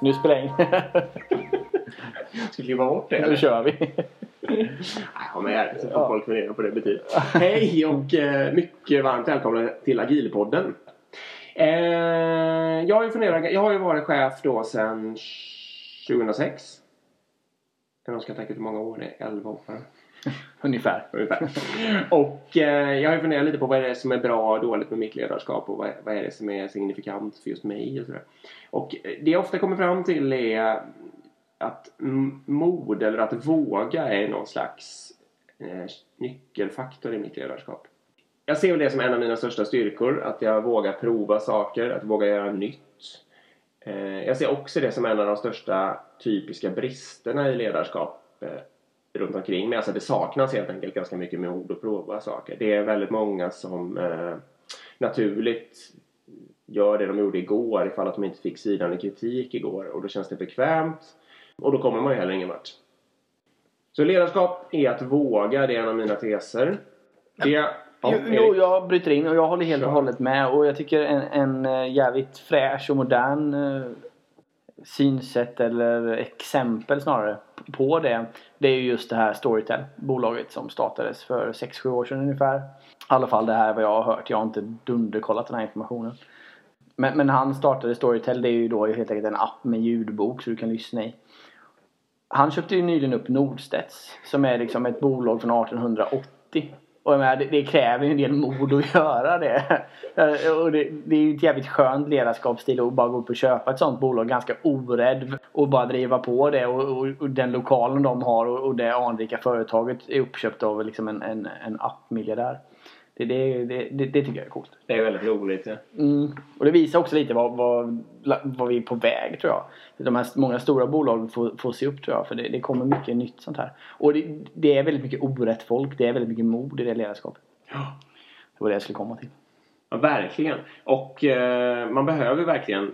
Nu spelar jag in. Ska klippa bort det? nu kör vi. Ha med det så får Ja. folk fundera på det betyder. Hej och eh, mycket varmt välkomna till Agilpodden. Eh, jag, har ju funderat, jag har ju varit chef då sedan 2006. Jag ska tänka hur många år det är. 11 år. Ungefär. ungefär. Och eh, jag har ju funderat lite på vad är det som är bra och dåligt med mitt ledarskap och vad, vad är det som är signifikant för just mig och sådär. Och eh, det jag ofta kommer fram till är att mod eller att våga är någon slags eh, nyckelfaktor i mitt ledarskap. Jag ser väl det som en av mina största styrkor, att jag vågar prova saker, att våga göra nytt. Eh, jag ser också det som en av de största typiska bristerna i ledarskap eh, runt omkring mig. Alltså det saknas helt enkelt ganska mycket mod att prova saker. Det är väldigt många som eh, naturligt gör det de gjorde igår ifall att de inte fick svidande kritik igår och då känns det bekvämt och då kommer man ju heller ingen vart. Så ledarskap är att våga, det är en av mina teser. Det... Ja, Jo, jo, jag bryter in och jag håller helt och hållet med. Och jag tycker en, en eh, jävligt fräsch och modern eh, synsätt eller exempel snarare på det. Det är ju just det här Storytel, bolaget som startades för 6-7 år sedan ungefär. I alla fall det här är vad jag har hört. Jag har inte dunderkollat den här informationen. Men, men han startade Storytel, det är ju då helt enkelt en app med ljudbok så du kan lyssna i. Han köpte ju nyligen upp Nordstedts som är liksom ett bolag från 1880. Och jag menar, det, det kräver ju en del mod att göra det. Eh, och det, det är ju ett jävligt skönt ledarskapsstil att bara gå upp och köpa ett sånt bolag ganska orädd och bara driva på det och, och, och den lokalen de har och, och det anrika företaget är uppköpt av liksom en, en, en appmiljardär. Det, det, det, det, tycker jag är coolt. Det är väldigt roligt. Ja. Mm. Och det visar också lite vad, vad, vad vi är på väg tror jag. De här många stora bolag får, får se upp tror jag. För det, det kommer mycket nytt sånt här. Och det, det är väldigt mycket orätt folk. Det är väldigt mycket mod i det ledarskapet. Ja. Det var det jag skulle komma till. Ja, verkligen. Och eh, man behöver verkligen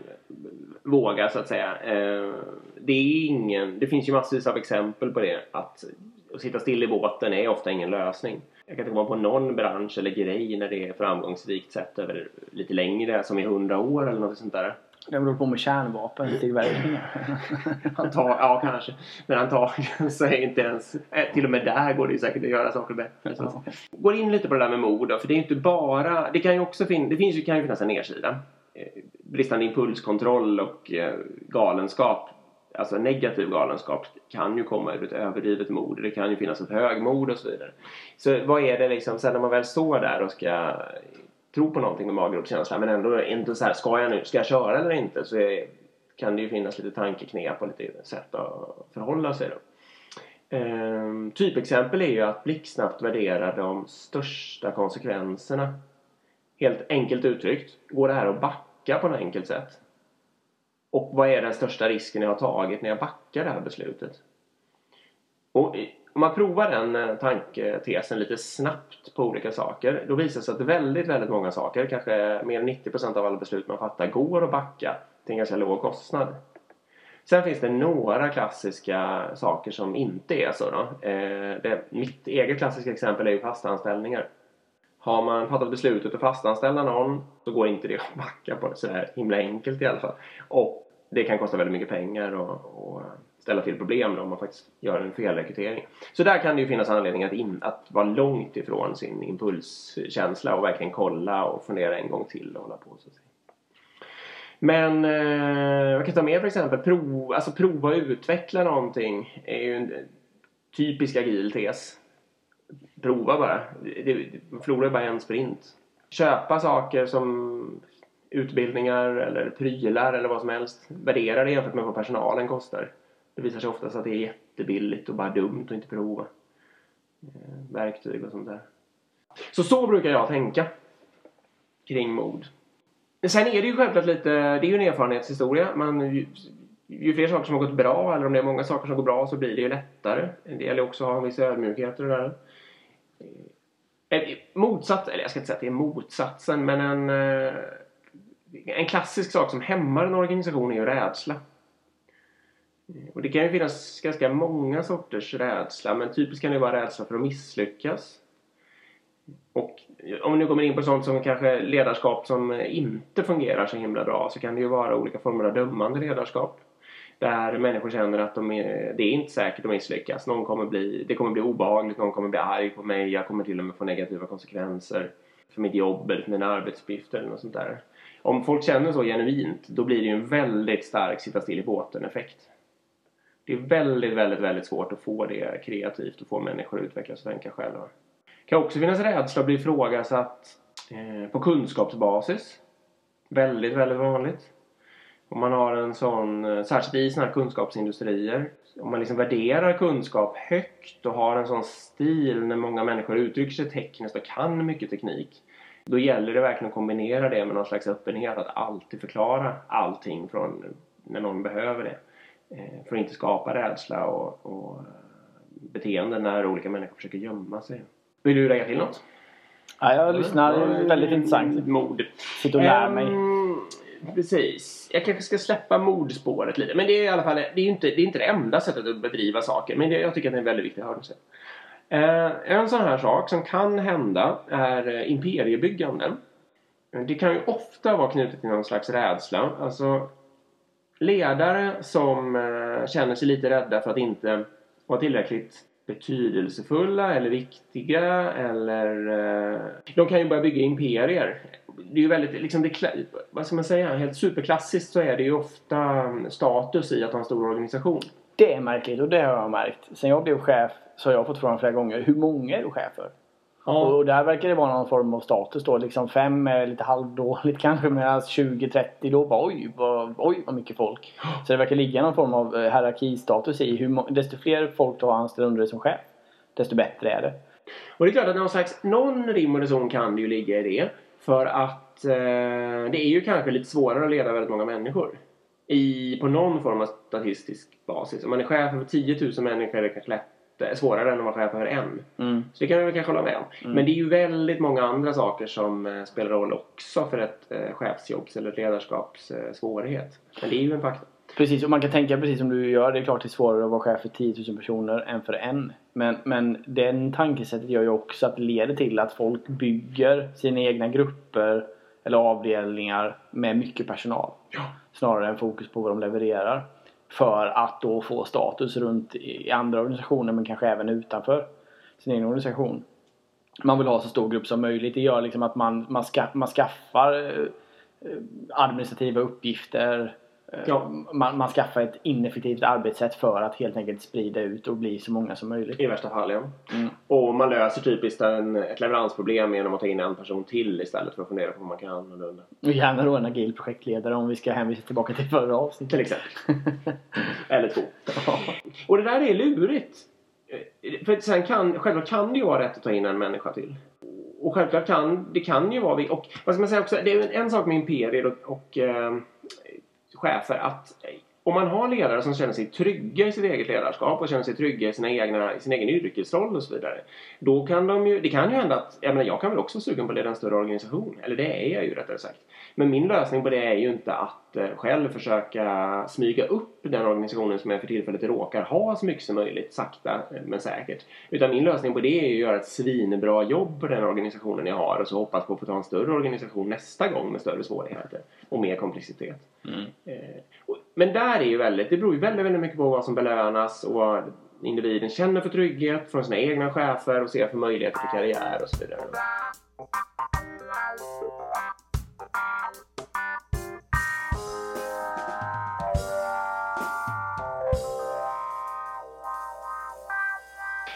våga så att säga. Eh, det är ingen, det finns ju massvis av exempel på det. Att, att sitta still i båten är ofta ingen lösning. Jag kan inte komma på någon bransch eller grej när det är framgångsrikt sett över lite längre, som i hundra år eller något sånt där. Jag håller på med kärnvapentillverkningar. Antar, ja, kanske. Men antagligen så är inte ens... eh, Till och med där går det ju säkert att göra saker bättre. Att- Går in lite på det där med mod då, för det är inte bara... Det kan ju också fin, det finns ju, kan ju finnas en nedsida. Eh, Bristande impulskontroll och eh, galenskap, alltså negativ galenskap, kan ju komma ur ett överdrivet mod. Det kan ju finnas ett högmod och så vidare. Så vad är det liksom, sen när man väl står där och ska tro på någonting med maggropskänsla men ändå inte så här, ska jag nu, ska jag köra eller inte? Så är, kan det ju finnas lite tankeknep och lite sätt att förhålla sig då. Ehm, typexempel är ju att blixtsnabbt värdera de största konsekvenserna. Helt enkelt uttryckt, går det här att backa på något enkelt sätt? Och vad är den största risken jag har tagit när jag backar det här beslutet? Och om man provar den eh, tanketesen lite snabbt på olika saker då visar det sig att väldigt, väldigt många saker, kanske mer än 90% av alla beslut man fattar går att backa till en ganska låg kostnad. Sen finns det några klassiska saker som inte är så. Då. Eh, det, mitt eget klassiska exempel är ju fasta anställningar. Har man fattat beslutet att fastanställa någon så går inte det att backa på det sådär himla enkelt i alla fall. Och det kan kosta väldigt mycket pengar och, och ställa till problem då om man faktiskt gör en felrekrytering. Så där kan det ju finnas anledning att, in, att vara långt ifrån sin impulskänsla och verkligen kolla och fundera en gång till och hålla på. Så att säga. Men eh, jag kan ta med för exempel prov, alltså prova och utveckla någonting är ju en typisk agil tes. Prova bara. Det, det, man förlorar ju bara en sprint. Köpa saker som utbildningar eller prylar eller vad som helst. Värdera det jämfört med vad personalen kostar. Det visar sig oftast att det är jättebilligt och bara dumt att inte prova. Eh, verktyg och sånt där. Så så brukar jag tänka kring mod. Men Sen är det ju självklart lite, det är ju en erfarenhetshistoria. Man, ju, ju fler saker som har gått bra eller om det är många saker som går bra så blir det ju lättare. Det gäller också att ha en viss ödmjukhet och det där. Eh, Motsats, eller jag ska inte säga att det är motsatsen men en, eh, en klassisk sak som hämmar en organisation är ju rädsla. Och det kan ju finnas ganska många sorters rädsla men typiskt kan det vara rädsla för att misslyckas. Och om vi nu kommer in på sånt som kanske ledarskap som inte fungerar så himla bra så kan det ju vara olika former av dömande ledarskap. Där människor känner att de är, det är inte säkert att misslyckas. Någon kommer bli, det kommer bli obehagligt, någon kommer bli arg på mig, jag kommer till och med få negativa konsekvenser för mitt jobb eller för mina arbetsuppgifter eller något sånt där. Om folk känner så genuint då blir det ju en väldigt stark sitta still i båten-effekt. Det är väldigt, väldigt, väldigt svårt att få det kreativt och få människor att utvecklas och tänka själva. Det kan också finnas rädsla att bli ifrågasatt eh, på kunskapsbasis. Väldigt, väldigt vanligt. Om man har en sån, eh, särskilt i sådana här kunskapsindustrier, om man liksom värderar kunskap högt och har en sån stil när många människor uttrycker sig tekniskt och kan mycket teknik. Då gäller det verkligen att kombinera det med någon slags öppenhet, att alltid förklara allting från när någon behöver det. Eh, för att inte skapa rädsla och, och eh, beteenden när olika människor försöker gömma sig. Vill du lägga till något? Ja, jag lyssnar. Är väldigt intressant. Mod. Sitter och lär mig. Precis. Jag kanske ska släppa mordspåret lite. Men det är i alla fall det är inte det, är inte det enda sättet att bedriva saker. Men det, jag tycker att det är en väldigt viktig hörnsten. Eh, en sån här sak som kan hända är eh, imperiebyggande. Det kan ju ofta vara knutet till någon slags rädsla. Alltså ledare som eh, känner sig lite rädda för att inte vara tillräckligt betydelsefulla eller viktiga eller eh, de kan ju börja bygga imperier. Det är ju väldigt, liksom det, vad ska man säga, helt superklassiskt så är det ju ofta mm, status i att ha en stor organisation. Det är märkligt och det har jag märkt. Sen jag blev chef så har jag fått frågan flera gånger. Hur många är du chef för? Och där verkar det vara någon form av status då. Liksom fem är lite halvdåligt kanske medan 20-30 då bara oj vad, oj vad mycket folk. Så det verkar ligga någon form av eh, hierarkistatus i hur desto fler folk du har anställd under dig som chef. Desto bättre är det. Och det är klart att någon slags, någon rim och reson kan det ju ligga i det. För att eh, det är ju kanske lite svårare att leda väldigt många människor. I, på någon form av statistisk basis. Om man är chef för 10 000 människor är det kanske lätt, eh, svårare än att vara chef för en. Mm. Så det kan vi väl kanske hålla med om. Men det är ju väldigt många andra saker som eh, spelar roll också för ett eh, chefsjobbs eller ett ledarskaps eh, svårighet. Men det är ju en faktor. Precis, och man kan tänka precis som du gör. Det är klart det är svårare att vara chef för 10 000 personer än för en. Men, men den tankesättet gör ju också att det leder till att folk bygger sina egna grupper eller avdelningar med mycket personal. Snarare än fokus på vad de levererar. För att då få status runt i andra organisationer men kanske även utanför sin egen organisation. Man vill ha så stor grupp som möjligt. Det gör liksom att man, man, ska, man skaffar eh, eh, administrativa uppgifter. Eh, Ja. Man, man skaffar ett ineffektivt arbetssätt för att helt enkelt sprida ut och bli så många som möjligt. I värsta fall, ja. Mm. Och man löser typiskt en, ett leveransproblem genom att ta in en person till istället för att fundera på vad man kan annorlunda. Och gärna då en agil projektledare om vi ska hänvisa tillbaka till förra avsnittet. Till exempel. Eller två. Och det där är lurigt. För sen kan, självklart kan det ju vara rätt att ta in en människa till. Och självklart kan det kan ju vara vi och vad ska man säga också, det är en sak med imperier och, och eh, chefer att eh, om man har ledare som känner sig trygga i sitt eget ledarskap och känner sig trygga i, sina egna, i sin egen yrkesroll och så vidare. Då kan de ju, det kan ju hända att, jag menar jag kan väl också vara sugen på att leda en större organisation. Eller det är jag ju rättare sagt. Men min lösning på det är ju inte att eh, själv försöka smyga upp den organisationen som jag för tillfället råkar ha så mycket som möjligt, sakta eh, men säkert. Utan min lösning på det är ju att göra ett svinbra jobb på den organisationen jag har och så hoppas på att få ta en större organisation nästa gång med större svårigheter och mer komplexitet. Mm. Eh, men där är ju väldigt, det beror ju väldigt, väldigt mycket på vad som belönas och vad individen känner för trygghet från sina egna chefer och ser för möjligheter för karriär och så vidare.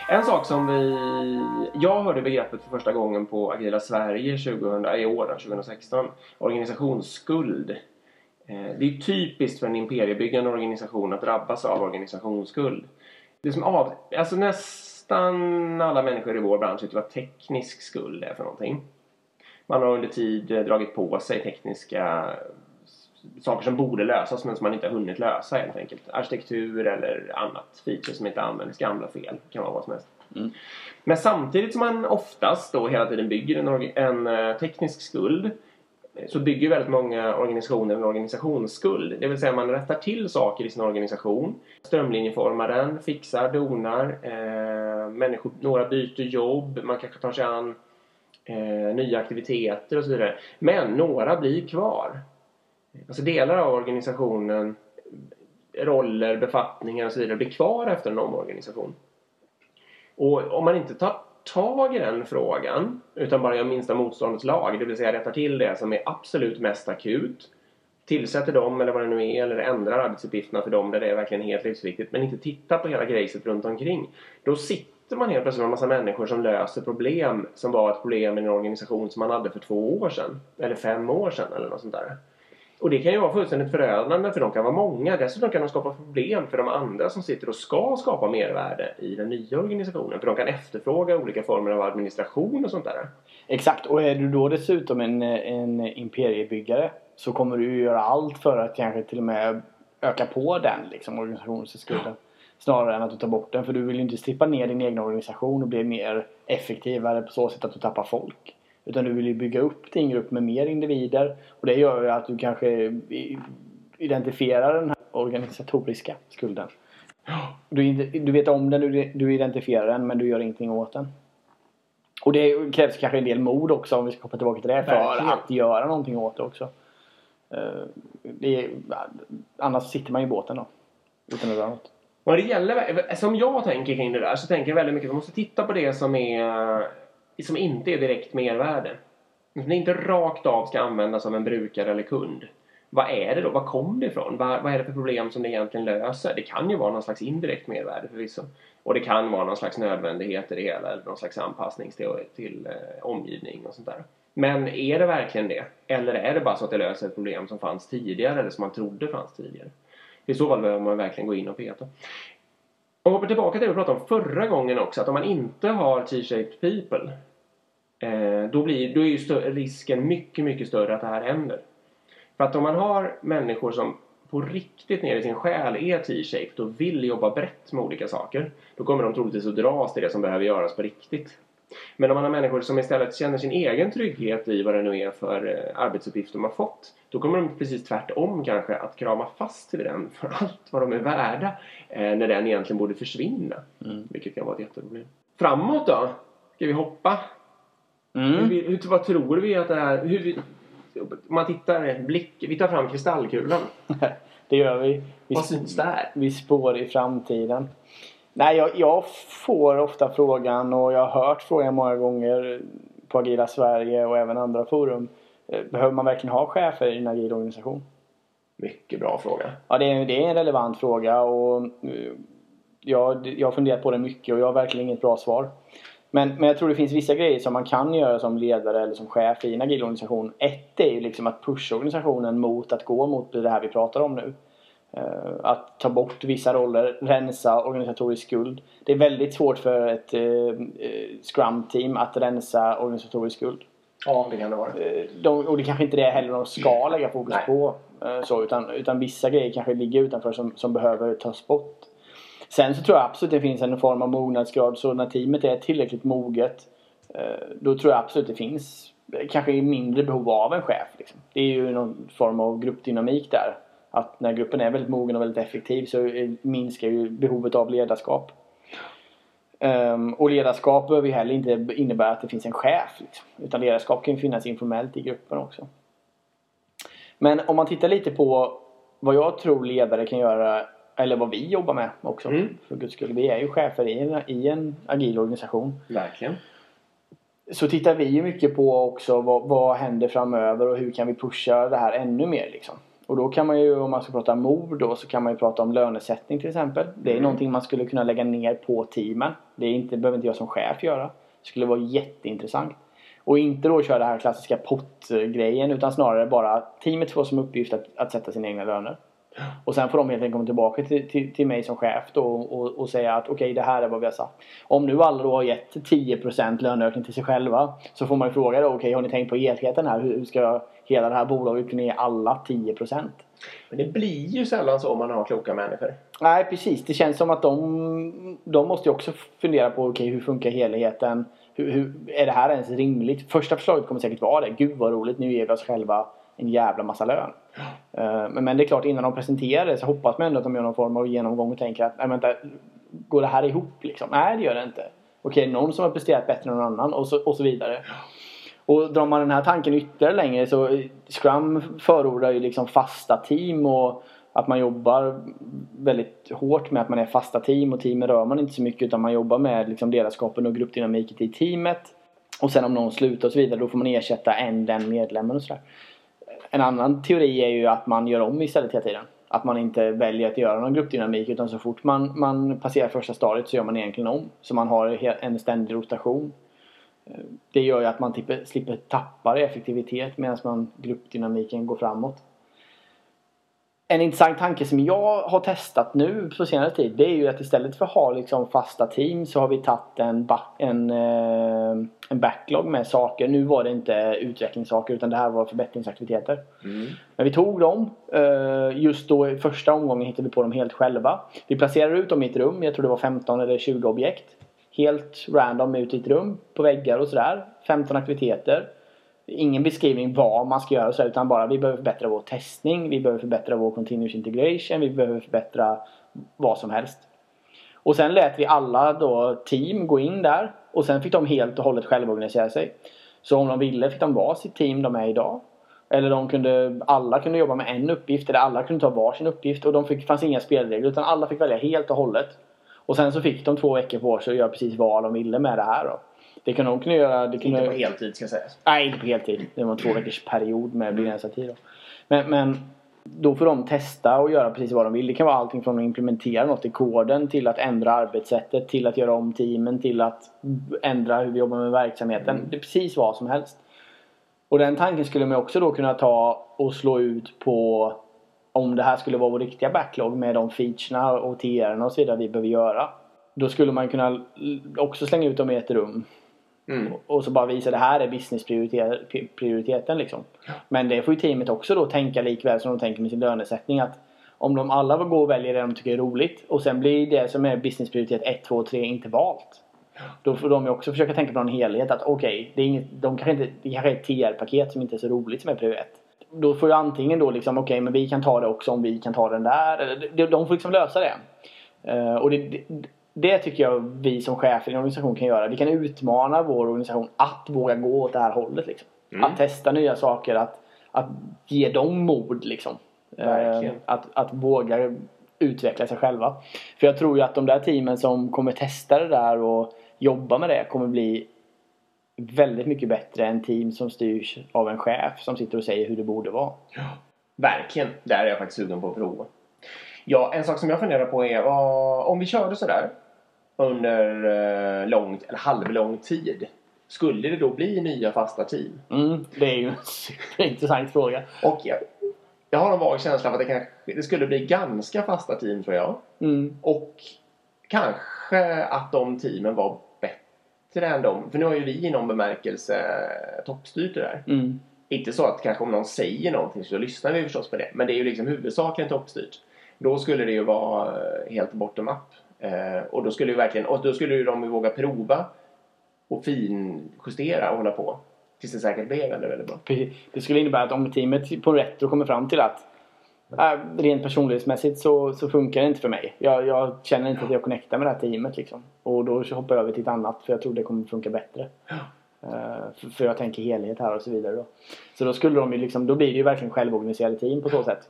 En sak som vi... Jag hörde begreppet för första gången på Agila Sverige 2000, i år, 2016. Organisationsskuld. Eh, Det är typiskt för en imperiebyggande organisation att drabbas av organisationsskuld. Det som av, alltså nästan alla människor i vår bransch vet vad teknisk skuld är för någonting. Man har under tid eh, dragit på sig tekniska saker som borde lösas men som man inte har hunnit lösa helt enkelt. Arkitektur eller annat feature som inte används, gamla fel, kan vara vad som helst. Mm. Men samtidigt som man oftast då hela tiden bygger en, en eh, teknisk skuld så bygger väldigt många organisationer en organisationsskuld. Det vill säga man rättar till saker i sin organisation, strömlinjeformar den, fixar, donar, eh, människor, några byter jobb, man kanske tar sig an eh, nya aktiviteter och så vidare. Men några blir kvar. Alltså delar av organisationen, roller, befattningar och så vidare blir kvar efter en omorganisation. Och om man inte tar tag i den frågan utan bara gör minsta motståndets lag, det vill säga rättar till det som är absolut mest akut tillsätter dem eller vad det nu är eller ändrar arbetsuppgifterna för dem där det är verkligen helt livsviktigt men inte tittar på hela grejset runt omkring. Då sitter man helt plötsligt med en massa människor som löser problem som var ett problem i en organisation som man hade för två år sedan eller fem år sedan eller något sånt där. Och det kan ju vara fullständigt förödande för de kan vara många. Dessutom kan de skapa problem för de andra som sitter och ska skapa mervärde i den nya organisationen. För de kan efterfråga olika former av administration och sånt där. Exakt, och är du då dessutom en, en imperiebyggare så kommer du göra allt för att kanske till och med öka på den liksom, organisationsskulden. Snarare än att du tar bort den. För du vill ju inte strippa ner din egen organisation och bli mer effektivare på så sätt att du tappar folk. Utan du vill ju bygga upp din grupp med mer individer. Och det gör ju att du kanske identifierar den här organisatoriska skulden. Du, du vet om den, du, du identifierar den men du gör ingenting åt den. Och det krävs kanske en del mod också om vi ska komma tillbaka till det. För Verkligen. att göra någonting åt det också. Eh, det är, annars sitter man i båten då. Utan att göra något. Vad det gäller, som jag tänker kring det där så tänker jag väldigt mycket att vi måste titta på det som är som inte är direkt mervärde. Som inte rakt av ska användas av en brukare eller kund. Vad är det då? Var kom det ifrån? Vad, vad är det för problem som det egentligen löser? Det kan ju vara någon slags indirekt mervärde förvisso. Och det kan vara någon slags nödvändighet i det hela eller någon slags anpassning till, till eh, omgivning och sånt där. Men är det verkligen det? Eller är det bara så att det löser ett problem som fanns tidigare eller som man trodde fanns tidigare? I så fall behöver man verkligen gå in och peta. Om vi hoppar tillbaka till det vi pratade om förra gången också, att om man inte har T-shaped people eh, då, blir, då är ju risken mycket, mycket större att det här händer. För att om man har människor som på riktigt ner i sin själ är T-shaped och vill jobba brett med olika saker då kommer de troligtvis att dras till det som behöver göras på riktigt. Men om man har människor som istället känner sin egen trygghet i vad det nu är för eh, arbetsuppgift de har fått då kommer de precis tvärtom kanske att krama fast till den för allt vad de är värda eh, när den egentligen borde försvinna. Mm. Vilket kan vara ett jätteproblem. Framåt då? Ska vi hoppa? Mm. Hur, hur, vad tror vi att det är? Hur, om man tittar, blick, vi tar fram kristallkulan. det gör vi. vi vad syns där? Vi spår i framtiden. Nej, jag, jag, får ofta frågan och jag har hört frågan många gånger på Agila Sverige och även andra forum. Eh, behöver man verkligen ha chefer i en agil organisation? Mycket bra fråga. Ja, det är, det är en relevant fråga och eh, jag, jag har funderat på det mycket och jag har verkligen inget bra svar. Men, men jag tror det finns vissa grejer som man kan göra som ledare eller som chef i en agil organisation. Ett är ju liksom att pusha organisationen mot att gå mot det här vi pratar om nu. Eh, att ta bort vissa roller, rensa organisatorisk skuld. Det är väldigt svårt för ett eh, eh, Scrum-team att rensa organisatorisk skuld. Ja, det kan det vara. De, och det kanske inte är det heller de ska lägga fokus Nej. på. Så, utan, utan vissa grejer kanske ligger utanför som, som behöver tas bort. Sen så tror jag absolut det finns en form av mognadsgrad så när teamet är tillräckligt moget då tror jag absolut det finns kanske mindre behov av en chef. Liksom. Det är ju någon form av gruppdynamik där att när gruppen är väldigt mogen och väldigt effektiv så minskar ju behovet av ledarskap. Um, och ledarskap behöver ju heller inte innebära att det finns en chef. Liksom. Utan ledarskap kan ju finnas informellt i gruppen också. Men om man tittar lite på vad jag tror ledare kan göra eller vad vi jobbar med också. Mm. För guds skull. Vi är ju chefer i en, i en agil organisation. Verkligen. Så tittar vi ju mycket på också vad, vad händer framöver och hur kan vi pusha det här ännu mer liksom. Och då kan man ju, om man ska prata mord då, så kan man ju prata om lönesättning till exempel. Det är mm. någonting man skulle kunna lägga ner på teamen. Det är inte, behöver inte jag som chef göra. Det skulle vara jätteintressant. Och inte då köra den här klassiska pottgrejen utan snarare bara teamet får som uppgift att, att sätta sina egna löner. Och sen får de helt enkelt komma tillbaka till, till, till mig som chef då och, och säga att okej okay, det här är vad vi har sagt. Om nu alla då har gett 10% löneökning till sig själva så får man ju fråga då okej okay, har ni tänkt på helheten här? Hur ska hela det här bolaget kunna ge alla 10%? Men det blir ju sällan så om man har kloka människor. Nej precis, det känns som att de, de måste ju också fundera på okay, hur funkar helheten? Hur, hur, är det här ens rimligt? Första förslaget kommer säkert vara det. Gud vad roligt, nu ger vi oss själva en jävla massa lön. Uh, men, det är klart innan de presenterar det så hoppas man ändå att de gör någon form av genomgång och tänker att nej vänta, går det här ihop liksom? Nej det gör det inte. Okej, någon som har presterat bättre än någon annan och så, och så vidare. Och drar man den här tanken ytterligare längre så eh, Scrum förordar ju liksom fasta team och att man jobbar väldigt hårt med att man är fasta team och teamen rör man inte så mycket utan man jobbar med liksom ledarskapen och gruppdynamiken i teamet. Och sen om någon slutar och så vidare då får man ersätta en den medlemmen och sådär. En annan teori är ju att man gör om istället hela tiden. Att man inte väljer att göra någon gruppdynamik utan så fort man, man passerar första stadiet så gör man egentligen om. Så man har en ständig rotation. Det gör ju att man typ slipper tappa i effektivitet medan man gruppdynamiken går framåt. En intressant tanke som jag har testat nu på senare tid det är ju att istället för att ha liksom fasta team så har vi tagit en, en, eh, en backlog med saker. Nu var det inte utvecklingssaker utan det här var förbättringsaktiviteter. Mm. Men vi tog dem. Eh, just då i första omgången hittade vi på dem helt själva. Vi placerade ut dem i ett rum. Jag tror det var 15 eller 20 objekt helt random ut i ett rum på väggar och sådär. 15 aktiviteter. Ingen beskrivning vad man ska göra så utan bara vi behöver förbättra vår testning, vi behöver förbättra vår continuous integration, vi behöver förbättra vad som helst. Och sen lät vi alla då team gå in där och sen fick de helt och hållet självorganisera sig. Så om de ville fick de vara sitt team de är idag. Eller de kunde, alla kunde jobba med en uppgift eller alla kunde ta varsin uppgift och de fick, fanns inga spelregler utan alla fick välja helt och hållet. Och sen så fick de två veckor på sig att göra precis vad de ville med det här då. Det kan de kunna göra... Det kunde... Inte på heltid ska sägas. Nej, inte på heltid. Det var en två veckors period med begränsad tid. Då. Men, men då får de testa och göra precis vad de vill. Det kan vara allting från att implementera något i koden till att ändra arbetssättet, till att göra om teamen, till att ändra hur vi jobbar med verksamheten. Mm. Det är precis vad som helst. Och den tanken skulle man också då kunna ta och slå ut på om det här skulle vara vår riktiga backlog med de featurerna och TR och så vidare vi behöver göra. Då skulle man kunna också slänga ut dem i ett rum. Mm. Och så bara visa det här är businessprioriteten liksom. Ja. Men det får ju teamet också då tänka likväl som de tänker med sin lönesättning att om de alla går och väljer det de tycker är roligt och sen blir det som är businessprioritet 1, 2, 3 inte valt. Då får de ju också försöka tänka på en helhet att okej, okay, det, de kanske det kanske är ett TR-paket som inte är så roligt som är prio 1 då får ju antingen då liksom, okej okay, men vi kan ta det också om vi kan ta den där. De får liksom lösa det. Uh, och det, det, det, tycker jag vi som chefer i en organisation kan göra. Vi kan utmana vår organisation att våga gå åt det här hållet. Liksom. Mm. Att testa nya saker, att, att ge dem mod liksom. Uh, att, att våga utveckla sig själva. För jag tror ju att de där teamen som kommer testa det där och jobba med det kommer bli väldigt mycket bättre än team som styrs av en chef som sitter och säger hur det borde vara. Ja, verkligen. Där är jag faktiskt sugen på att prova. Ja, en sak som jag funderar på är vad, om vi körde sådär under eh, lång, eller halvlång tid. Skulle det då bli nya fasta team? Mm, det är ju en superintressant fråga. Och jag, jag har en vag känsla av att det, kanske, det skulle bli ganska fasta team tror jag. Mm. Och kanske att de teamen var än dem. För nu har ju vi i någon bemärkelse toppstyrt det där. Mm. Inte så att kanske om någon säger någonting så lyssnar vi förstås på det. Men det är ju liksom huvudsakligen toppstyrt. Då skulle det ju vara eh, helt bottom up. Eh, och då skulle ju verkligen, och då skulle ju de våga prova och finjustera och hålla på. Tills det säkert blev väldigt, väldigt bra. Det skulle innebära att om teamet på Retro kommer fram till att rent personlighetsmässigt så, så funkar det inte för mig. Jag, jag, känner inte att jag connectar med det här teamet liksom. Och då hoppar jag över till ett annat för jag tror det kommer funka bättre. Uh, för, för, jag tänker helhet här och så vidare då. Så då skulle de ju liksom, då blir det ju verkligen självorganiserade team på så sätt.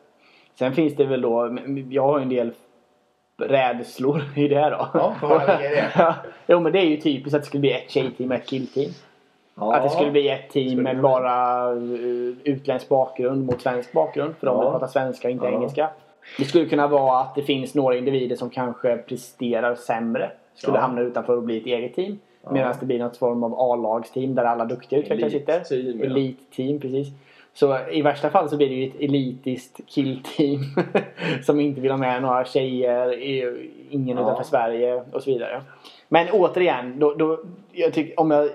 Sen finns det väl då, jag har ju en del rädslor i det då. Ja, vad är det? jo men det är ju typiskt att det skulle bli ett tjejteam och ett killteam. Ja. Att det skulle bli ett team med bara uh, utländsk bakgrund mot svensk bakgrund. För de ja. pratar svenska och inte ja. engelska. Det skulle kunna vara att det finns några individer som kanske presterar sämre. Skulle ja. hamna utanför och bli ett eget team. Ja. Medan det blir något form av A-lagsteam där alla duktiga utvecklare sitter. Team, Elite-team, precis. Så i värsta fall så blir det ju ett elitiskt killteam som inte vill ha med några tjejer, ingen ja. utanför Sverige och så vidare. Men återigen, då, då, jag tycker, om jag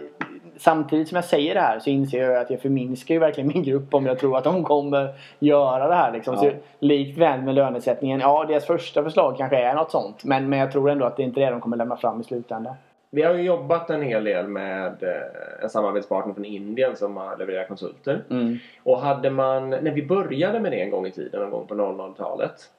samtidigt som jag säger det här så inser jag att jag förminskar ju verkligen min grupp om jag tror att de kommer göra det här. Liksom. Ja. Så, likt väl med lönesättningen. Ja, deras första förslag kanske är något sånt. Men, men jag tror ändå att det inte är det de kommer lämna fram i slutändan. Vi har ju jobbat en hel del med eh, en samarbetspartner från Indien som har levererat konsulter. Mm. Och hade man, när vi började med det en gång i tiden, någon gång på 00-talet.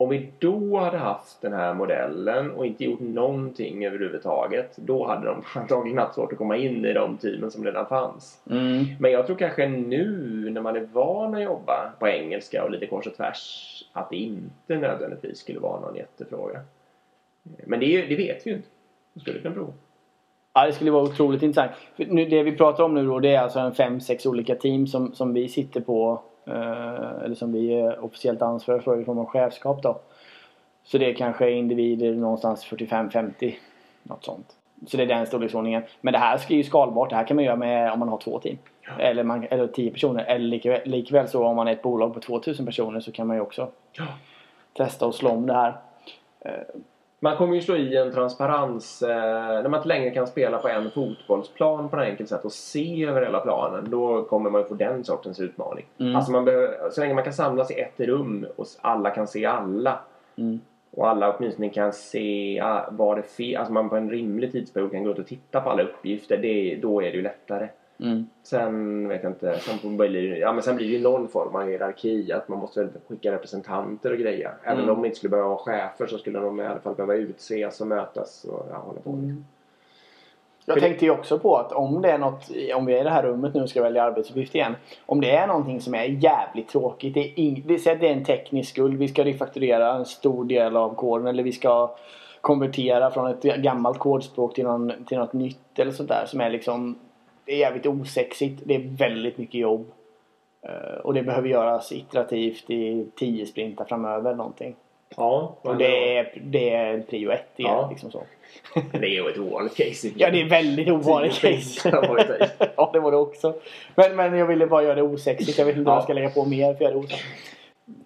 Om vi då hade haft den här modellen och inte gjort någonting överhuvudtaget. Då hade de antagligen haft svårt att komma in i de teamen som redan fanns. Mm. Men jag tror kanske nu när man är van att jobba på engelska och lite kors och tvärs att det inte nödvändigtvis skulle vara någon jättefråga. Men det, det vet vi ju inte. Vi skulle kunna prova. Ja, det skulle vara otroligt intressant. Nu, det vi pratar om nu då det är alltså en fem, sex olika team som, som vi sitter på. Eh, eller som vi är officiellt ansvariga för i form av chefskap då. Så det är kanske individer någonstans 45-50. Något sånt. Så det är den storleksordningen. Men det här är ju skalbart. Det här kan man göra med om man har två team. Eller, man, eller 10 personer. Eller likväl, likväl så om man är ett bolag på 2000 personer så kan man ju också Ja. testa och slå om det här. Man kommer ju slå i en transparens eh, när man inte längre kan spela på en fotbollsplan på ett enkelt sätt och se över hela planen. Då kommer man ju få den sortens utmaning. Mm. Alltså man behöver, så länge man kan samlas i ett rum och alla kan se alla. Mm. Och alla åtminstone kan se ah, vad det fel, alltså man på en rimlig tidsperiod kan gå ut och titta på alla uppgifter. Det, då är det ju lättare. Mm. Sen vet jag inte, sen, blir det, ja, men sen blir det ju någon form av hierarki. Att man måste väl skicka representanter och grejer. Även Mm. om de inte skulle behöva ha chefer så skulle de i alla fall behöva utses och mötas och ja, hålla på. Mm. Jag tänkte ju också på att om det är något, om vi är i det här rummet nu och ska välja arbetsuppgift igen. Om det är någonting som är jävligt tråkigt. Det är, ing, det, säg att det är en teknisk skuld. Vi ska refakturera en stor del av koden eller vi ska konvertera från ett gammalt kodspråk till, någon, till något nytt eller sånt där som är liksom det är jävligt osexigt. Det är väldigt mycket jobb. Eh, och det behöver göras iterativt i 10 sprintar framöver eller någonting. Ja, Och det är, det är prio ett igen. Ja. Liksom så. det är ju ett ovanligt case. Ja, det är väldigt ovanligt case. det ja, det var det också. Men, men jag ville bara göra det osexigt. Jag vet inte om Ja. jag ska lägga på mer för det osexigt.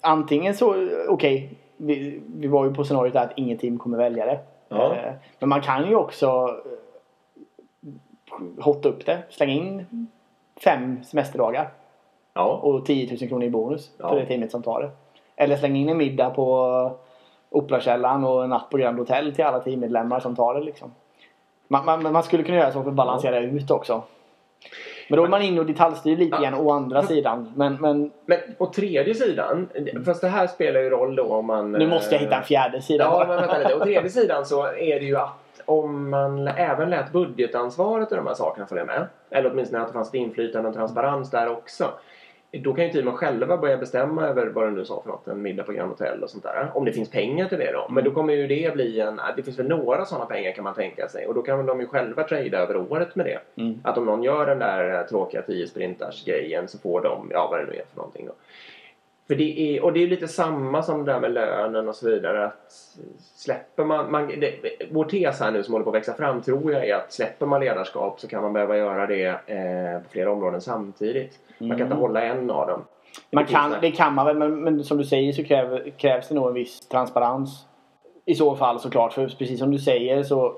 Antingen så, okej. vi, vi var ju på scenariot där att ingen team kommer välja det. Ja. Eh, Men man kan ju också hotta upp det. Slänga in fem semesterdagar Ja. och 10 000 kronor i bonus Ja. för det teamet som tar det. Eller slänga in en middag på Operakällaren och en natt på Grand Hotel till alla teammedlemmar som tar det liksom. Man, man, man skulle kunna göra så för att balansera ut också. Men då är man inne och detaljstyr lite Ja. igen å andra sidan. Men, men Men å tredje sidan, fast det här spelar ju roll då om man... nu måste jag hitta en fjärde sida Ja, men vänta lite. Å tredje sidan så är det ju att om man även lät budgetansvaret och de här sakerna följa med, eller åtminstone att det fanns ett inflytande och transparens där också, då kan ju teamen själva börja bestämma över vad det nu sa för något, en middag på Grand Hotel och sånt där. Om det finns pengar till det då. Men då kommer ju det bli en, det finns väl några sådana pengar kan man tänka sig och då kan de ju själva trada över året med det. Mm. Att om någon gör den där eh, tråkiga 10 sprintars grejen så får de, ja vad det nu är för någonting då. För det är, och det är lite samma som det där med lönen och så vidare. Att släpper man, man det, vår tes här nu som håller på att växa fram tror jag är att släpper man ledarskap så kan man behöva göra det eh, på flera områden samtidigt. Man kan inte Mm. hålla en av dem. Man Det kan, det kan man väl men, men som du säger så kräver, krävs det nog en viss transparens. I så fall såklart. För precis som du säger så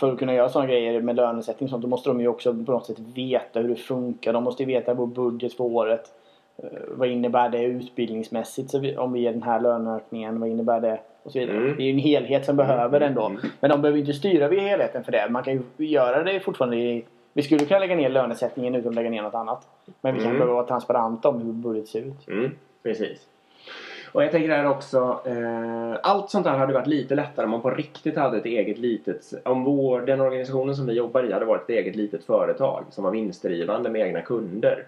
för att kunna göra sådana grejer med lönesättning och sånt då måste de ju också på något sätt veta hur det funkar. De måste ju veta vår budget för året. Eh, vad innebär det utbildningsmässigt så vi, om vi ger den här löneökningen? Vad innebär det? Och så vidare. Mm. Det är ju en helhet som behöver den då. Mm. Men de behöver inte styra vid helheten för det. Man kan ju göra det fortfarande i vi skulle kunna lägga ner lönesättningen utan att lägga ner något annat. Men vi kan Mm. behöva vara transparenta om hur budget ser ut. Mm, precis. Och jag tänker här också, eh, allt sånt här hade varit lite lättare om man på riktigt hade ett eget litet, om vår, den organisationen som vi jobbar i hade varit ett eget litet företag som var vinstdrivande med egna kunder.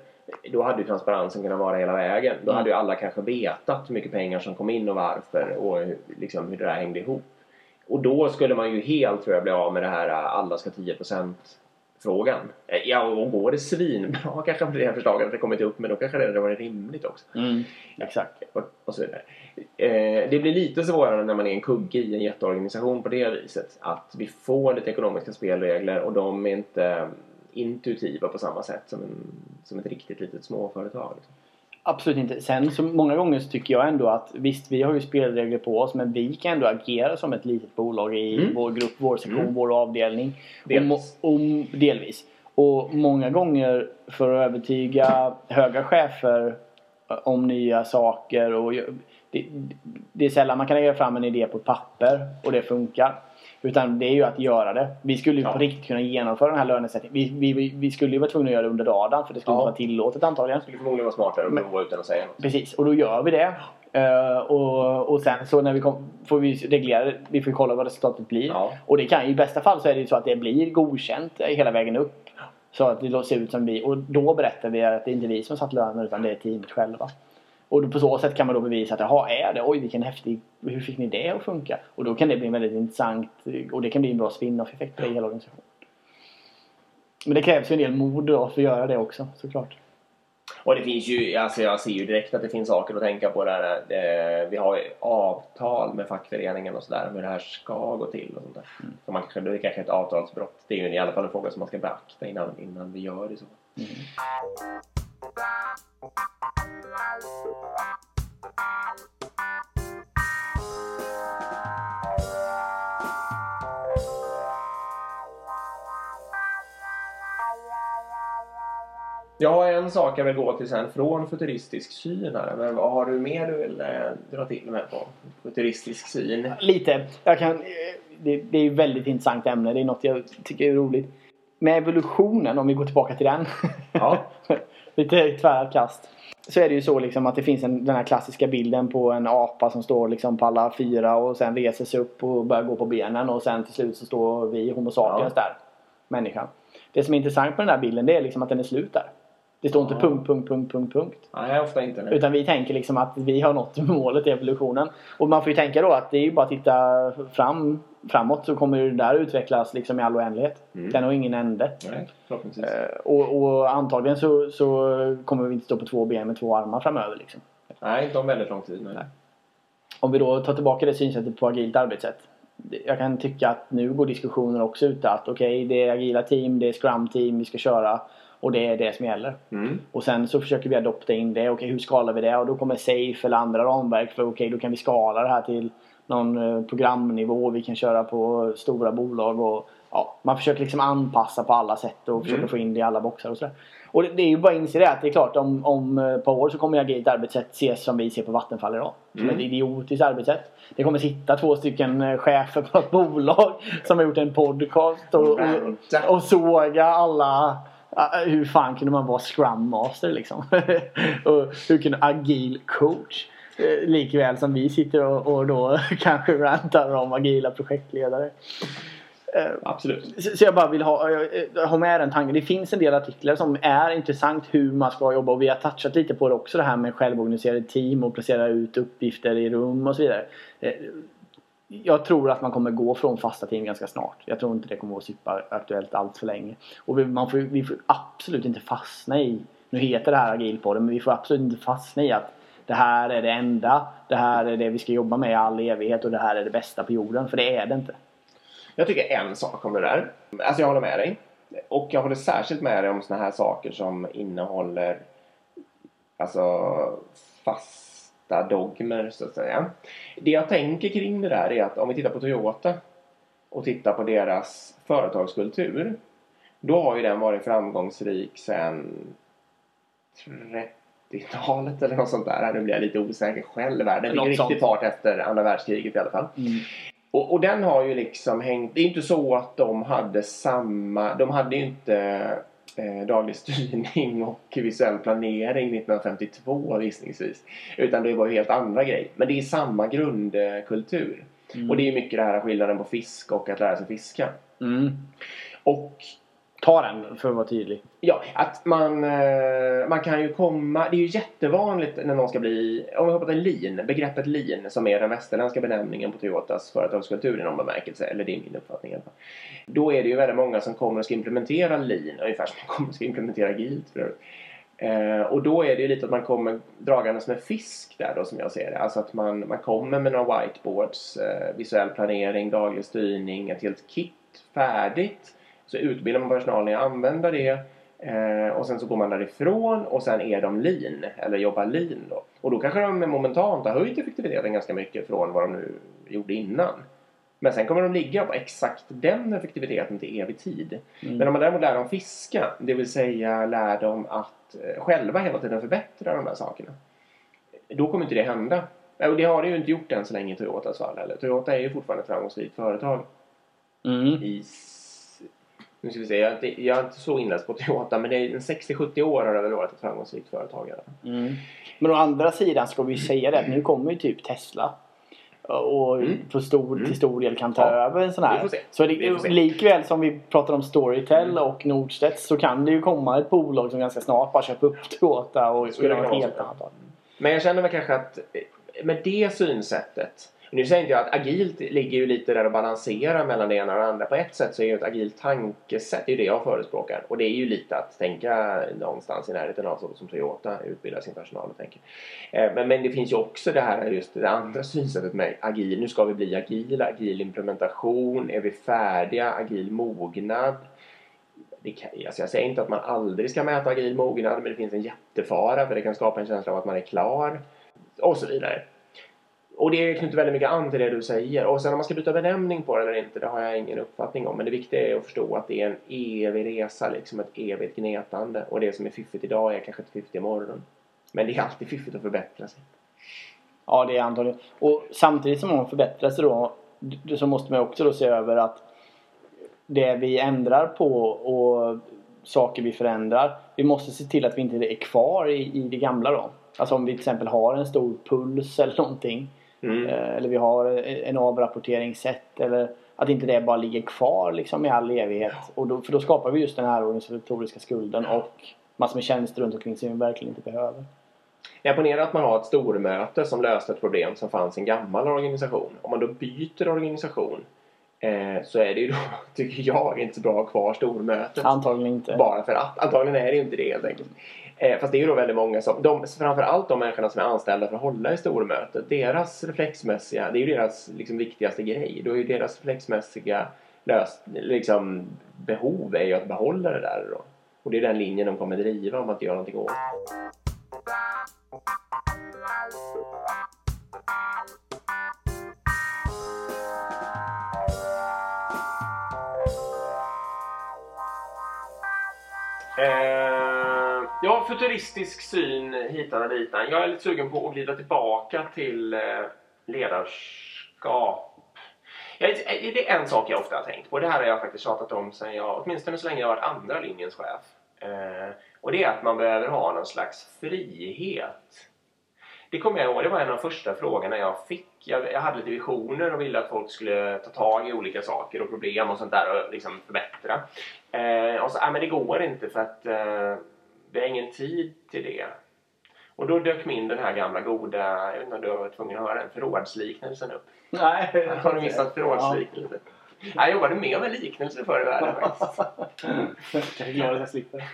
Då hade ju transparensen kunnat vara hela vägen. Då Mm. hade ju alla kanske vetat hur mycket pengar som kom in och varför och hur, liksom, hur det där hängde ihop. Och då skulle man ju helt tror jag bli av med det här eh, alla ska 10% frågan. Eh, Ja, och går det svinbra kanske det här förslaget det kommit upp men då kanske det hade varit rimligt också. Exakt. Och, och så vidare. Eh, det blir lite svårare när man är en kugge i en jätteorganisation på det viset. Att vi får lite ekonomiska spelregler och de är inte intuitiva på samma sätt som, en, som ett riktigt litet småföretag. Liksom. Absolut inte. Sen så många gånger så tycker jag ändå att visst vi har ju spelregler på oss men vi kan ändå agera som ett litet bolag i Mm. vår grupp, vår sektion, Mm. vår avdelning. Delvis. Och, och, delvis. Och många gånger för att övertyga höga chefer om nya saker och det, det är sällan man kan lägga fram en idé på ett papper och det funkar. Utan det är ju att göra det. Vi skulle ju Ja. på riktigt kunna genomföra den här lönesättningen. Vi, vi, vi skulle ju vara tvungna att göra det under radarn för det skulle Ja. inte vara tillåtet antagligen. skulle förmodligen vara smartare att prova utan att säga något. Precis, och då gör vi det. Eh, och, och sen så när vi kom, får vi reglera det. Vi får kolla vad resultatet blir. Ja. Och det kan i bästa fall så är det ju så att det blir godkänt hela vägen upp. Så att det ser ut som vi. Och då berättar vi att det är inte vi som satt lönen utan det är teamet själva. Och på så sätt kan man då bevisa att jaha, är det? Oj vilken häftig... Hur fick ni det att funka? Och då kan det bli en väldigt intressant och det kan bli en bra spin-off effekt på hela organisationen. Men det krävs ju en del mod då för att göra det också såklart. Och det finns ju, alltså jag ser ju direkt att det finns saker att tänka på där. Eh, vi har ju avtal med fackföreningen och sådär om hur det här ska gå till och sånt där. Så man kanske, det är kanske ett avtalsbrott. Det är ju i alla fall en fråga som man ska beakta innan, innan vi gör det så. Jag har en sak jag vill gå till sen från futuristisk syn här. Men vad har du mer du vill eh, dra till med på futuristisk syn? Lite. Jag kan, eh, det, det är ju väldigt intressant ämne. Det är något jag tycker är roligt. Med evolutionen, om vi går tillbaka till den. Ja. Lite tvärt kast. Så är det ju så liksom att det finns en, den här klassiska bilden på en apa som står liksom på alla fyra och sen reser sig upp och börjar gå på benen och sen till slut så står vi Homo sapiens där. Människan. Det som är intressant med den här bilden det är liksom att den är slut där. Det står inte Ja. punkt, punkt, punkt, punkt, punkt. Nej, ofta inte. Nu. Utan vi tänker liksom att vi har nått målet i evolutionen. Och man får ju tänka då att det är ju bara att titta fram, framåt så kommer ju det där utvecklas liksom i all oändlighet. Mm. Den har ingen ände. Nej. Eh, Och, och antagligen så, så kommer vi inte stå på två ben med två armar framöver. Liksom. Nej, inte om väldigt lång tid. Nej. Nej. Om vi då tar tillbaka det synsättet på agilt arbetssätt. Jag kan tycka att nu går diskussionen också ut att okej, det är agila team, det är scrum team vi ska köra och det är det som gäller. Mm. Och sen så försöker vi adopta in det. Okej, hur skalar vi det? Och då kommer SAFE eller andra ramverk för okej, då kan vi skala det här till någon eh, programnivå. Vi kan köra på stora bolag och ja, man försöker liksom anpassa på alla sätt och försöker Mm. få in det i alla boxar och sådär. Och det, det är ju bara att inse det att det är klart om, om ett par år så kommer agilt arbetssätt ses som vi ser på Vattenfall idag. Som Mm. ett idiotiskt arbetssätt. Det kommer sitta två stycken eh, chefer på ett bolag som har gjort en podcast och, och, och såga alla hur fan kunde man vara scrum master liksom? och hur kunde agil coach? Eh, Likväl som vi sitter och, och då kanske rantar om agila projektledare. Eh, Absolut. Så så jag bara vill ha, eh, ha med den tanken. Det finns en del artiklar som är intressant hur man ska jobba och vi har touchat lite på det också det här med självorganiserade team och placera ut uppgifter i rum och så vidare. Jag tror att man kommer gå från fasta team ganska snart. Jag tror inte det kommer vara superaktuellt allt för länge. Och vi, man får, vi får absolut inte fastna i, nu heter det här agilpodden, men vi får absolut inte fastna i att det här är det enda, det här är det vi ska jobba med i all evighet och det här är det bästa på jorden. För det är det inte. Jag tycker en sak om det där. Alltså jag håller med dig. Och jag håller särskilt med dig om såna här saker som innehåller alltså fasta dogmer så att säga. Det jag tänker kring det där är att om vi tittar på Toyota och tittar på deras företagskultur. Då har ju den varit framgångsrik sedan 30-talet eller något sånt där. Nu blir jag lite osäker själv här. Den fick Något riktig fart efter andra världskriget i alla fall. Och, och den har ju liksom hängt... Det är inte så att de hade samma... De hade ju inte eh, daglig styrning och visuell planering 1952 gissningsvis. Utan det var ju helt andra grejer. Men det är samma grundkultur. Mm. Och det är mycket det här skillnaden på fisk och att lära sig fiska. Mm. Och Ta den för att vara tydlig. Ja, att man, eh, man kan ju komma... Det är ju jättevanligt när någon ska bli... Om vi hoppar till lean, begreppet lean som är den västerländska benämningen på Toyotas företagskultur i någon bemärkelse, eller det är min uppfattning i alla fall. Då är det ju väldigt många som kommer och ska implementera lean, ungefär som man kommer och ska implementera GILT för övrigt. Eh, och då är det ju lite att man kommer dragandes med fisk där då som jag ser det. Alltså att man, man kommer med några whiteboards, eh, visuell planering, daglig styrning, ett helt kit färdigt. Så utbildar man personalen i att använda det eh, och sen så går man därifrån och sen är de lean eller jobbar lean då. Och då kanske de momentant har höjt effektiviteten ganska mycket från vad de nu gjorde innan. Men sen kommer de ligga på exakt den effektiviteten till evig tid. Mm. Men om man däremot lär dem fiska, det vill säga lär dem att eh, själva hela tiden förbättra de där sakerna. Då kommer inte det hända. Och det har det ju inte gjort än så länge i Toyotas fall heller. Toyota är ju fortfarande ett framgångsrikt företag. Mm. I, nu ska vi se, jag är inte, jag är inte så inläst på Toyota men det är en 60-70 år har det väl varit ett framgångsrikt företag. Mm. Men å andra sidan ska vi säga det att nu kommer ju typ Tesla. Och Mm. på stor, till stor del kan ta Ja, över en sån här. Så det, likväl som vi pratar om Storytel Mm. och Nordstedt så kan det ju komma ett bolag som ganska snart bara köper upp Toyota och Skulle göra kunna något vara helt annat. Men jag känner väl kanske att med det synsättet nu säger inte jag att agilt ligger ju lite där och balanserar mellan det ena och det andra. På ett sätt så är ju ett agilt tankesätt det är det jag förespråkar. Och det är ju lite att tänka någonstans i närheten av så som Toyota utbildar sin personal och tänker. Eh, men, men det finns ju också det här just det andra synsättet med agil. Nu ska vi bli agila, agil implementation, är vi färdiga, agil mognad. Det kan, alltså jag säger inte att man aldrig ska mäta agil mognad men det finns en jättefara för det kan skapa en känsla av att man är klar. Och så vidare. Och det knyter väldigt mycket an till det du säger. Och sen om man ska byta benämning på det eller inte, det har jag ingen uppfattning om. Men det viktiga är att förstå att det är en evig resa, liksom ett evigt gnetande. Och det som är fiffigt idag är kanske inte fiffigt imorgon. Men det är alltid fiffigt att förbättra sig. Ja, det är antagligen. Och samtidigt som man förbättrar sig då så måste man också då se över att det vi ändrar på och saker vi förändrar. Vi måste se till att vi inte är kvar i, i det gamla då. Alltså om vi till exempel har en stor puls eller någonting. Mm. eh, Eller vi har en avrapporteringssätt. Eller att inte det bara ligger kvar liksom i all evighet. Och då, för då skapar vi just den här organisatoriska skulden och massor med tjänster runt omkring som vi verkligen inte behöver. Jag ponerar att man har ett stormöte som löste ett problem som fanns i en gammal organisation. Om man då byter organisation eh, så är det ju då, tycker jag, inte så bra att ha kvar stormötet. Antagligen inte. Bara för att. Antagligen är det ju inte det helt enkelt. Eh, fast det är ju då väldigt många som, de, framförallt de människorna som är anställda för att hålla i stormötet, deras reflexmässiga, det är ju deras liksom, viktigaste grej. Då är ju deras reflexmässiga lös, liksom, behov är ju att behålla det där då. Och det är den linjen de kommer driva om man inte gör någonting åt. Eh, futuristisk syn hitan och ditan. Jag är lite sugen på att glida tillbaka till eh, ledarskap. Jag, eh, det är en sak jag ofta har tänkt på. Det här har jag faktiskt tjatat om sen jag, åtminstone så länge jag har varit andra linjens chef. Eh, och det är att man behöver ha någon slags frihet. Det kommer jag ihåg, det var en av de första frågorna jag fick. Jag, jag hade lite visioner och ville att folk skulle ta tag i olika saker och problem och sånt där och liksom förbättra. Eh, och så, nej men det går inte för att eh, vi har ingen tid till det. Och då dök min den här gamla goda, jag vet inte om du har varit tvungen att höra den, förrådsliknelsen upp. Nej. Har du missat förrådsliknelsen? Ja. Jag jobbade med om en liknelse förr i världen faktiskt. Jag är glad att jag slipper.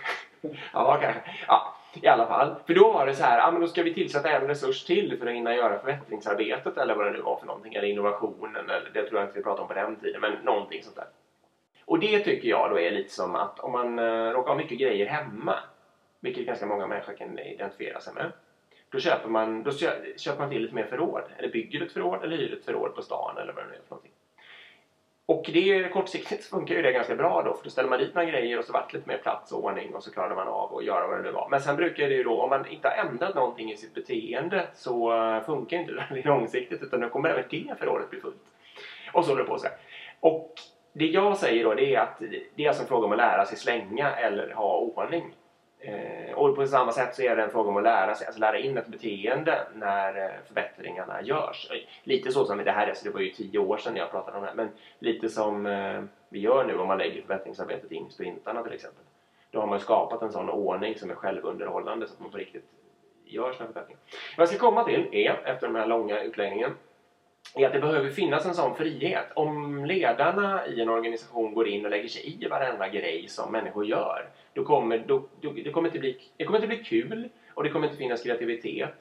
Ja, kanske. Ja, i alla fall. För då var det så här, ja men då ska vi tillsätta en resurs till för att hinna göra förbättringsarbetet eller vad det nu var för någonting. Eller innovationen, eller det tror jag inte vi pratade om på den tiden, men någonting sånt där. Och det tycker jag då är lite som att om man uh, råkar ha mycket grejer hemma, vilket ganska många människor kan identifiera sig med. Då köper man, då köper man till lite mer förråd. Eller bygger ett förråd eller hyr ett förråd på stan eller vad det nu är för någonting. Och det kortsiktigt funkar ju det ganska bra då för då ställer man dit några grejer och så vart lite mer plats och ordning och så klarade man av att göra vad det nu var. Men sen brukar det ju då, om man inte har ändrat någonting i sitt beteende så funkar inte det långsiktigt utan då kommer även det förrådet bli fullt. Och så håller det på så här. Och det jag säger då det är att det är alltså en fråga om att lära sig slänga eller ha ordning. Eh, och på samma sätt så är det en fråga om att lära sig, alltså lära in ett beteende när eh, förbättringarna görs. Lite så som det här, alltså det var ju tio år sedan jag pratade om det här, men lite som eh, vi gör nu om man lägger förbättringsarbetet in i sprintarna till exempel. Då har man ju skapat en sån ordning som är självunderhållande så att man på riktigt gör sina förbättringar. Vad jag ska komma till är, efter den här långa utläggningen, är att det behöver finnas en sån frihet. Om ledarna i en organisation går in och lägger sig i varenda grej som människor gör, då kommer, då, då, det, kommer inte bli, det kommer inte bli kul och det kommer inte finnas kreativitet.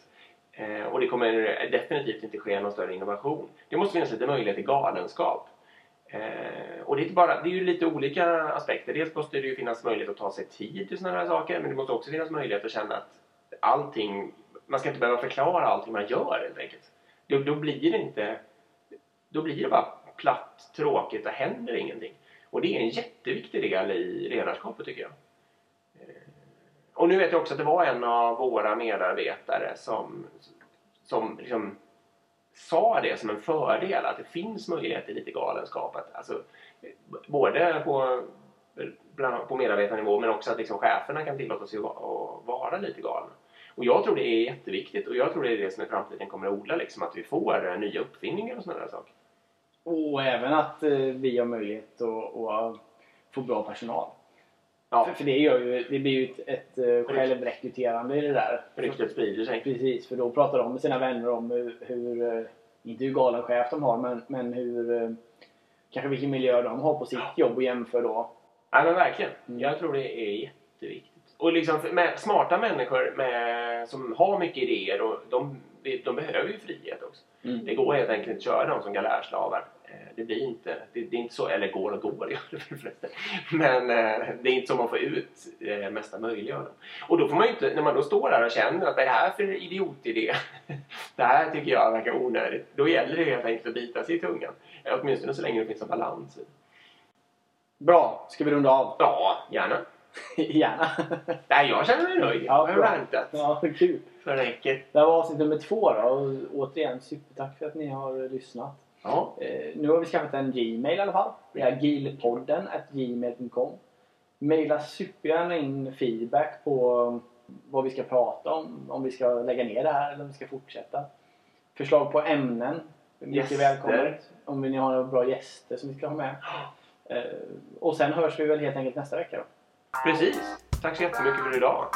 Eh, och det kommer definitivt inte ske någon större innovation. Det måste finnas lite möjlighet till galenskap. Eh, och det är, inte bara, det är ju lite olika aspekter. Dels måste det ju finnas möjlighet att ta sig tid till sådana här saker, men det måste också finnas möjlighet att känna att allting, man ska inte behöva förklara allting man gör helt enkelt. Då, då blir det inte, då blir det bara platt, tråkigt och händer ingenting. Och det är en jätteviktig del i ledarskapet tycker jag. Eh, och nu vet jag också att det var en av våra medarbetare som, som liksom sa det som en fördel att det finns möjlighet till lite galenskap. Att, alltså, både på, på medarbetarnivå men också att liksom cheferna kan tillåta sig att vara lite galna. Och jag tror det är jätteviktigt och jag tror det är det som i framtiden kommer att odla liksom, att vi får eh, nya uppfinningar och sådana där saker. Och även att eh, vi har möjlighet att, få bra personal. Ja. För, för, det, gör ju, det blir ju ett, ett eh, självrekryterande i det där. Ryktet sprider sig. Precis, för då pratar de med sina vänner om hur, hur eh, inte hur galen chef de har, men, men hur eh, kanske vilken miljö de har på sitt jobb och jämför då. Ja men verkligen. Mm. Jag tror det är jätteviktigt. Och liksom med smarta människor med, som har mycket idéer och de, de behöver ju frihet också. Mm. Det går helt enkelt inte att köra dem som galärslavar. Eh, det blir inte, det, det, är inte så, eller går och går, det gör det förresten. Men eh, det är inte så man får ut eh, mesta möjliga av dem. Och då får man ju inte, när man då står där och känner att det här är för idiotidé, det här tycker jag verkar onödigt. Då gäller det helt enkelt att bita sig i tungan. Åtminstone så länge det finns en balans Bra, ska vi runda av? Ja, gärna. Gärna. Nej, jag känner mig nöjd. Ja, jag har väntat. Ja, kul. För räcker. Det här var avsnitt nummer två då. Och återigen, supertack för att ni har lyssnat. Ja. Eh, nu har vi skaffat en Gmail i alla fall. Det är gilpodden gmail.com. Maila supergärna in feedback på vad vi ska prata om. Om vi ska lägga ner det här eller om vi ska fortsätta. Förslag på ämnen. Mycket välkommet. Om ni har några bra gäster som vi ska ha med. Eh, och sen hörs vi väl helt enkelt nästa vecka då. Precis. Tack så jättemycket för idag.